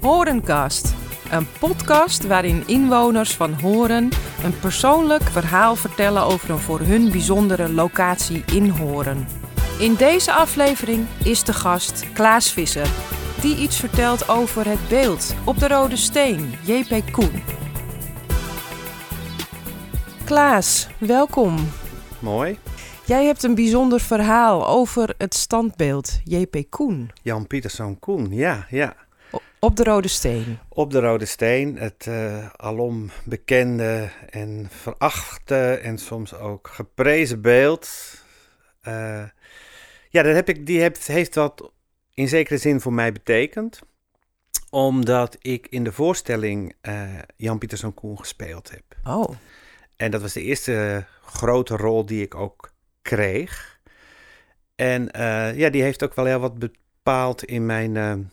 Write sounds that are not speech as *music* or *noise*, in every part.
Horencast, een podcast waarin inwoners van Horen een persoonlijk verhaal vertellen over een voor hun bijzondere locatie in Horen. In deze aflevering is de gast Klaas Visser, die iets vertelt over het beeld op de Rode Steen, JP Koen. Klaas, welkom. Mooi. Jij hebt een bijzonder verhaal over het standbeeld JP Koen Jan Pieterszoon Koen, ja, ja. Op de Rode Steen. Op de Rode Steen, het eh, alom bekende en verachte en soms ook geprezen beeld. Eh, ja, dat heb ik, die heeft, heeft wat in zekere zin voor mij betekend. Omdat ik in de voorstelling eh, Jan Pieterszoon Koen gespeeld heb. Oh, En dat was de eerste grote rol die ik ook kreeg. En ja, die heeft ook wel heel wat bepaald in mijn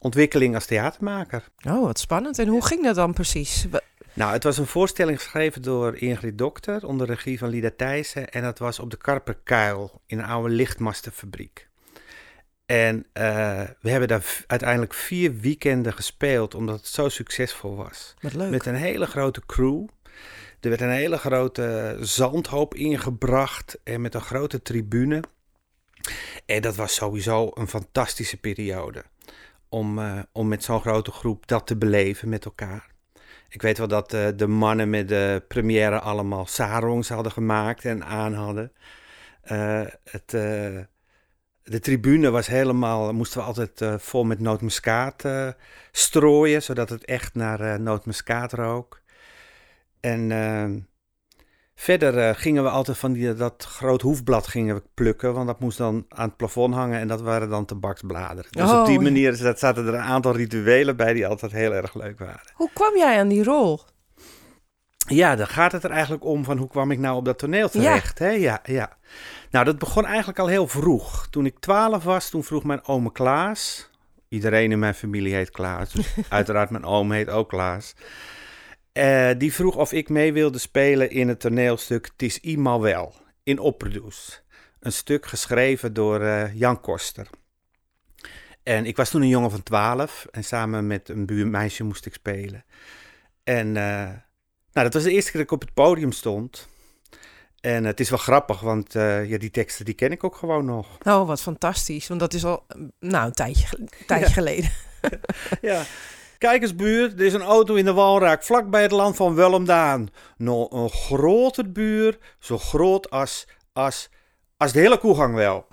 ontwikkeling als theatermaker. oh, wat spannend. En hoe ging dat dan precies? Nou, het was een voorstelling geschreven door Ingrid Dokter onder regie van Lida Thijssen. En dat was op de Karperkuil in een oude lichtmastenfabriek. En eh, we hebben daar uiteindelijk vier weekenden gespeeld, omdat het zo succesvol was. Wat leuk. Met een hele grote crew. Er werd een hele grote zandhoop ingebracht en met een grote tribune. En dat was sowieso een fantastische periode. Om, eh, om met zo'n grote groep dat te beleven met elkaar. Ik weet wel dat eh, de mannen met de première allemaal sarongs hadden gemaakt en aan hadden. Eh, het, de tribune was helemaal, moesten we altijd vol met nootmuskaat strooien, zodat het echt naar nootmuskaat rook. En verder eh, gingen we altijd van die, dat groot hoefblad gingen we plukken, want dat moest dan aan het plafond hangen en dat waren dan tabaksbladeren. Dus Oh, op die ja. manier zat- zaten er een aantal rituelen bij die altijd heel erg leuk waren. Hoe kwam jij aan die rol? Ja, dan gaat het er eigenlijk om van hoe kwam ik nou op dat toneel terecht. Ja. Hè? Ja, ja. Nou, dat begon eigenlijk al heel vroeg. Toen ik twaalf was, toen vroeg mijn oom Klaas. Iedereen in mijn familie heet Klaas. Dus *laughs* uiteraard mijn oom heet ook Klaas. Eh, die vroeg of ik mee wilde spelen in het toneelstuk Het is eenmaal wel in Opperdoes. Een stuk geschreven door eh, Jan Koster. En ik was toen een jongen van twaalf en samen met een buurmeisje moest ik spelen. En eh, nou, dat was de eerste keer dat ik op het podium stond. En het is wel grappig, want ja, die teksten die ken ik ook gewoon nog. Oh, wat fantastisch. Want dat is al nou, een tijdje, tijdje Ja. geleden. *laughs* Ja. Kijk eens, buur, er is een auto in de Walraak, vlakbij het land van Wellemdaan. Nog een grote buur, zo groot als, als, als de hele koegang wel.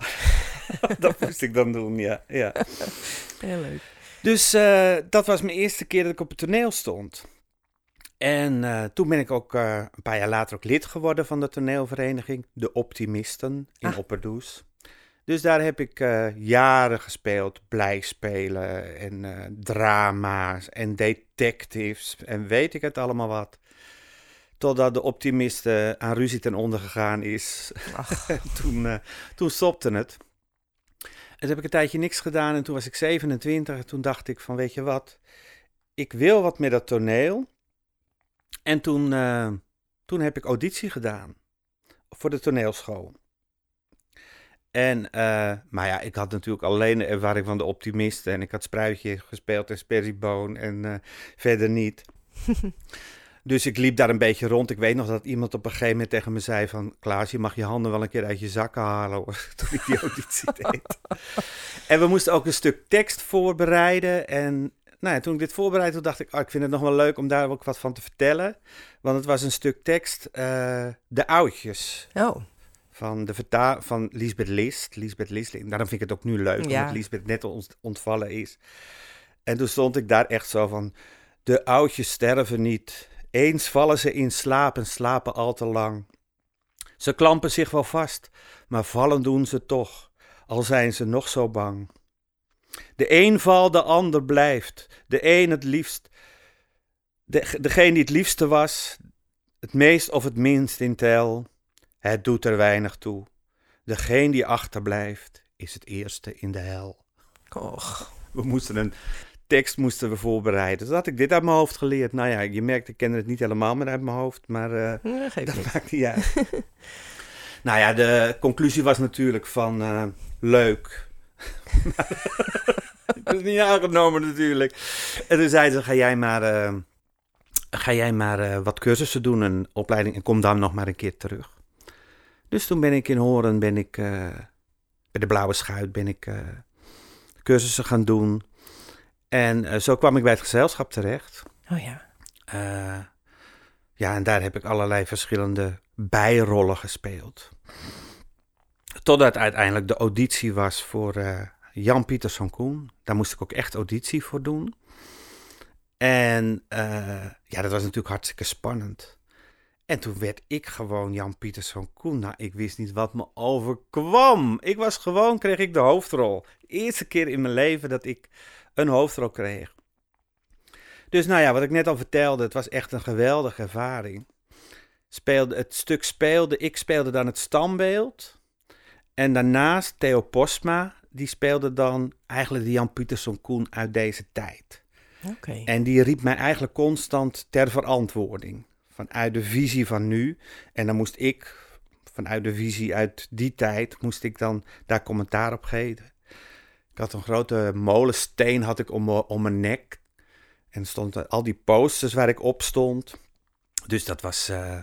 *laughs* dat moest ik dan doen, ja. ja. Heel leuk. Dus eh, dat was mijn eerste keer dat ik op het toneel stond. En eh, toen ben ik ook eh, een paar jaar later ook lid geworden van de toneelvereniging De Optimisten in Ah. Opperdoes. Dus daar heb ik eh, jaren gespeeld, blij spelen en eh, drama's en detectives en weet ik het allemaal wat. Totdat de optimisten aan ruzie ten onder gegaan is. *laughs* Toen, eh, toen stopte het. En toen heb ik een tijdje niks gedaan en toen was ik 27 en toen dacht ik van weet je wat, ik wil wat met dat toneel. En toen, toen heb ik auditie gedaan voor de toneelschool. En, eh, maar ja, ik had natuurlijk alleen de ervaring van de optimisten en ik had Spruitje gespeeld en Sperryboon en eh, verder niet. *laughs* Dus ik liep daar een beetje rond. Ik weet nog dat iemand op een gegeven moment tegen me zei van... Klaas, je mag je handen wel een keer uit je zakken halen hoor. *laughs* Toen ik die auditie deed. *laughs* En we moesten ook een stuk tekst voorbereiden. En nou ja, toen ik dit voorbereidde, toen dacht ik... Oh, ik vind het nog wel leuk om daar ook wat van te vertellen. Want het was een stuk tekst, eh, De Oudjes. oh, Van, de van Lisbeth List. Lisbeth List. Daarom vind ik het ook nu leuk, Ja. omdat Lisbeth net ont- ontvallen is. En toen stond ik daar echt zo van... De oudjes sterven niet. Eens vallen ze in slaap en slapen al te lang. Ze klampen zich wel vast, maar vallen doen ze toch, al zijn ze nog zo bang. De een valt, de ander blijft. De een het liefst. De, degene die het liefste was, het meest of het minst in tel. Het doet er weinig toe. Degene die achterblijft, is het eerste in de hel. och. We moesten een tekst moesten we voorbereiden. Dus had ik dit uit mijn hoofd geleerd. Nou ja, je merkt, ik ken het niet helemaal meer uit mijn hoofd, maar Ja, geeft dat niks. maakt niet uit. *laughs* nou ja, de conclusie was natuurlijk van eh, leuk. *laughs* dat is niet aangenomen natuurlijk. En toen zei ze, ga jij maar, eh, ga jij maar wat cursussen doen, een opleiding, en kom dan nog maar een keer terug. Dus toen ben ik in Horen, ben ik, eh, bij de Blauwe Schuit, ben ik eh, cursussen gaan doen. En eh, zo kwam ik bij het gezelschap terecht. Oh ja. Ja, en daar heb ik allerlei verschillende bijrollen gespeeld. Totdat uiteindelijk de auditie was voor Jan Pieterszoon Koen. Daar moest ik ook echt auditie voor doen. En ja, dat was natuurlijk hartstikke spannend. En toen werd ik gewoon Jan Pieterszoon Koen. Nou, ik wist niet wat me overkwam. Ik was gewoon, kreeg ik de hoofdrol. De eerste keer in mijn leven dat ik een hoofdrol kreeg. Dus nou ja, wat ik net al vertelde, het was echt een geweldige ervaring. Speelde, het stuk speelde, ik speelde dan het standbeeld. En daarnaast Theo Postma, die speelde dan eigenlijk de Jan Pieterszoon Koen uit deze tijd. Oké. En die riep mij eigenlijk constant ter verantwoording. Vanuit de visie van nu. En dan moest ik, vanuit de visie uit die tijd, moest ik dan daar commentaar op geven. Ik had een grote molensteen had ik om, me- om mijn nek. En stonden al die posters waar ik op stond. Dus dat was, eh,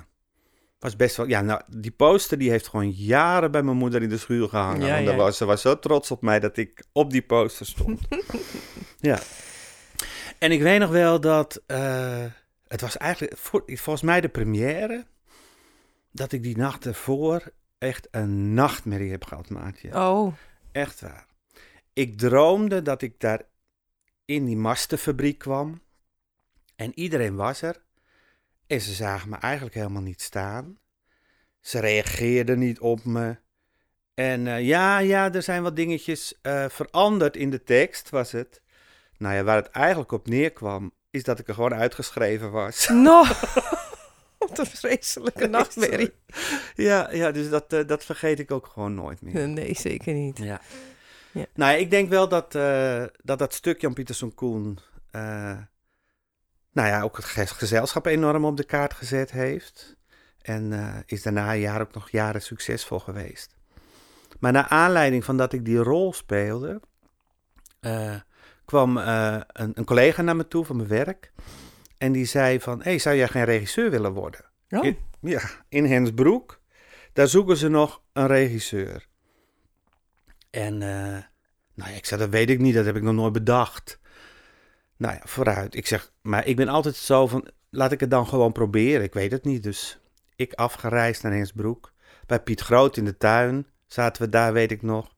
was best wel... Ja, nou, die poster die heeft gewoon jaren bij mijn moeder in de schuur gehangen. Ja, ja. was, ze was zo trots op mij dat ik op die poster stond. *laughs* ja. En ik weet nog wel dat... eh, het was eigenlijk voor, volgens mij de première... dat ik die nacht ervoor echt een nachtmerrie heb gehad, maatje. Oh, Echt waar. Ik droomde dat ik daar in die mastenfabriek kwam. En iedereen was er. En ze zagen me eigenlijk helemaal niet staan. Ze reageerden niet op me. En eh, ja, ja, er zijn wat dingetjes eh, veranderd in de tekst, was het. Nou ja, waar het eigenlijk op neerkwam, is dat ik er gewoon uitgeschreven was. *laughs* no. Wat een vreselijke *laughs* nachtmerrie. ja, ja, dus dat, eh, dat vergeet ik ook gewoon nooit meer. Nee, zeker niet. Ja. Ja. Nou, ja, ik denk wel dat, eh, dat dat stuk Jan Pieterszoon Koen... eh, nou ja, ook het ge- gezelschap enorm op de kaart gezet heeft. En is daarna een jaar ook nog jaren succesvol geweest. Maar naar aanleiding van dat ik die rol speelde... kwam eh, een, een collega naar me toe van mijn werk... En die zei van, hey, zou jij geen regisseur willen worden? Oh. In, ja, in Hensbroek. Daar zoeken ze nog een regisseur. En eh, nou ja, ik zei, dat weet ik niet, dat heb ik nog nooit bedacht. Nou ja, vooruit. Ik zeg, maar ik ben altijd zo van, laat ik het dan gewoon proberen. Ik weet het niet, dus ik afgereisd naar Hensbroek. Bij Piet Groot in de tuin zaten we daar, weet ik nog.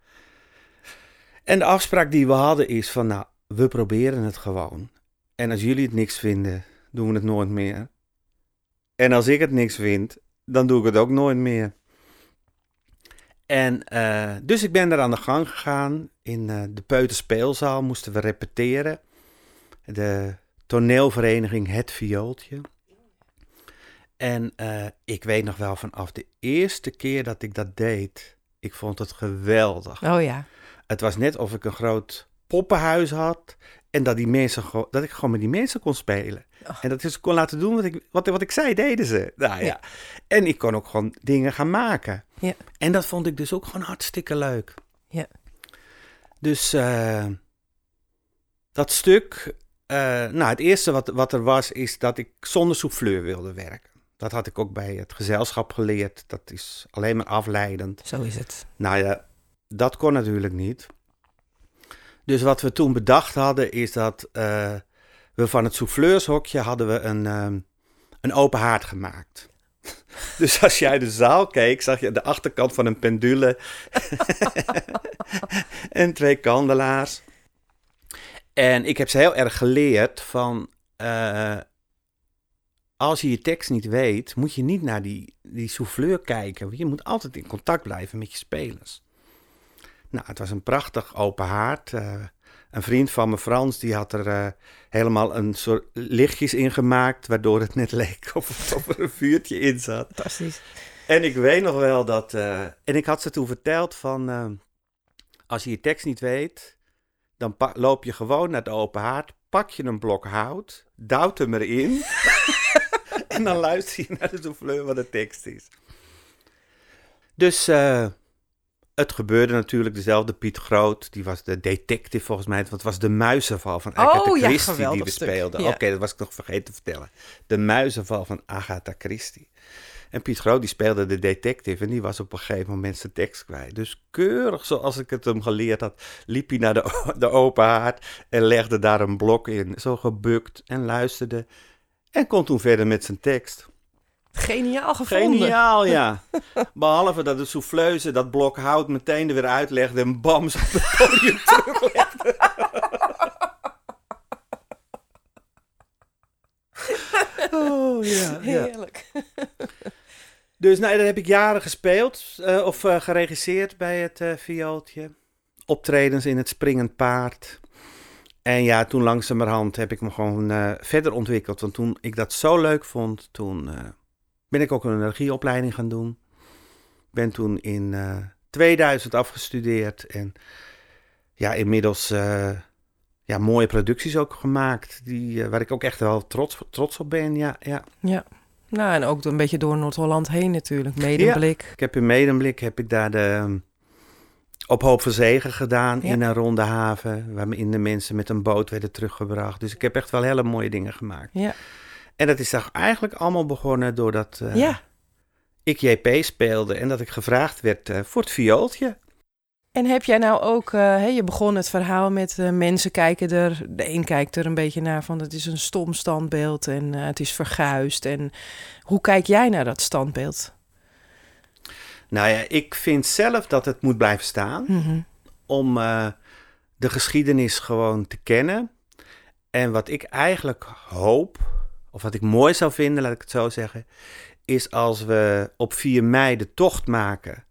En de afspraak die we hadden is van, nou, we proberen het gewoon. En als jullie het niks vinden, doen we het nooit meer. En als ik het niks vind, dan doe ik het ook nooit meer. En eh, dus ik ben er aan de gang gegaan. In eh, de Peuterspeelzaal moesten we repeteren. De toneelvereniging Het Viooltje. En eh, ik weet nog wel vanaf de eerste keer dat ik dat deed, ik vond het geweldig. Oh ja. Het was net of ik een groot poppenhuis had. En dat, die mensen dat ik gewoon met die mensen kon spelen. Oh. En dat ik ze kon laten doen wat ik, wat, wat ik zei, deden ze. Nou ja. Ja. En ik kon ook gewoon dingen gaan maken. Ja. En dat vond ik dus ook gewoon hartstikke leuk. Ja. Dus eh, dat stuk. eh, nou, het eerste wat, wat er was, is dat ik zonder souffleur wilde werken. Dat had ik ook bij het gezelschap geleerd. Dat is alleen maar afleidend. Zo is het. Nou ja, dat kon natuurlijk niet. Dus wat we toen bedacht hadden, is dat eh, we van het souffleurshokje hadden we een, ehm, een open haard gemaakt. *laughs* dus als jij de zaal keek, zag je de achterkant van een pendule *laughs* en twee kandelaars. En ik heb ze heel erg geleerd van, eh, als je je tekst niet weet, moet je niet naar die, die souffleur kijken. Je moet altijd in contact blijven met je spelers. Nou, het was een prachtig open haard. Eh, een vriend van me, Frans, die had er eh, helemaal een soort lichtjes in gemaakt, waardoor het net leek *laughs* of, of er een vuurtje in zat. Fantastisch. En ik weet nog wel dat. eh, en ik had ze toen verteld van. als je je tekst niet weet, dan loop je gewoon naar de open haard, pak je een blok hout, duwt hem erin. *laughs* en dan luister je naar de souffleur wat de tekst is. Dus. Het gebeurde natuurlijk dezelfde Piet Groot. Die was de detective volgens mij. Want het was de muizenval van Oh, Agatha ja, Christie die we speelden. Ja. Oké, dat was ik nog vergeten te vertellen. De muizenval van Agatha Christie. En Piet Groot die speelde de detective en die was op een gegeven moment zijn tekst kwijt. Dus keurig zoals ik het hem geleerd had, liep hij naar de, de open haard en legde daar een blok in. Zo gebukt en luisterde en kon toen verder met zijn tekst. Geniaal gevonden. Geniaal, ja. *laughs* Behalve dat de souffleuse dat blok hout meteen er weer uitlegde en bam, zo op het podium *laughs* teruglegde. Oh, ja, ja. Heerlijk. Dus nou, daar heb ik jaren gespeeld eh, of eh, geregisseerd bij het eh viooltje. Optredens in het Springend Paard. En ja, toen langzamerhand heb ik me gewoon verder ontwikkeld. Want toen ik dat zo leuk vond, toen ben ik ook een regieopleiding gaan doen. Ben toen in eh 2000 afgestudeerd. En ja, inmiddels eh, ja, mooie producties ook gemaakt. Die, eh, waar ik ook echt wel trots, trots op ben. Ja, ja. Ja. Nou, en ook een beetje door Noord-Holland heen natuurlijk. Medemblik. Ik heb in Medemblik heb ik daar de ehm, op hoop van zegen gedaan Ja. in een ronde haven, waarin de mensen met een boot werden teruggebracht. Dus ik heb echt wel hele mooie dingen gemaakt. Ja. En dat is toch eigenlijk allemaal begonnen doordat eh, ja. ik JP speelde en dat ik gevraagd werd eh, voor het viooltje. En heb jij nou ook, eh, je begon het verhaal met mensen kijken er, de een kijkt er een beetje naar van het is een stom standbeeld en het is verguisd. En hoe kijk jij naar dat standbeeld? Nou ja, ik vind zelf dat het moet blijven staan Mhm. om de geschiedenis gewoon te kennen. En wat ik eigenlijk hoop, of wat ik mooi zou vinden, laat ik het zo zeggen, is als we op 4 mei de tocht maken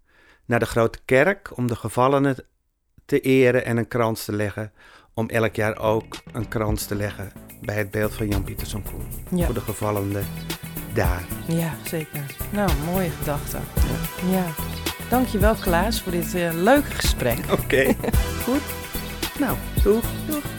naar de grote kerk om de gevallenen te eren en een krans te leggen. Om elk jaar ook een krans te leggen bij het beeld van Jan Pieterszoon Koen. Ja. Voor de gevallenen daar. ja, zeker. Nou, mooie gedachte. Ja. Dankjewel Klaas voor dit eh, leuke gesprek. Oké. *laughs* Goed. Nou, doeg. Doeg.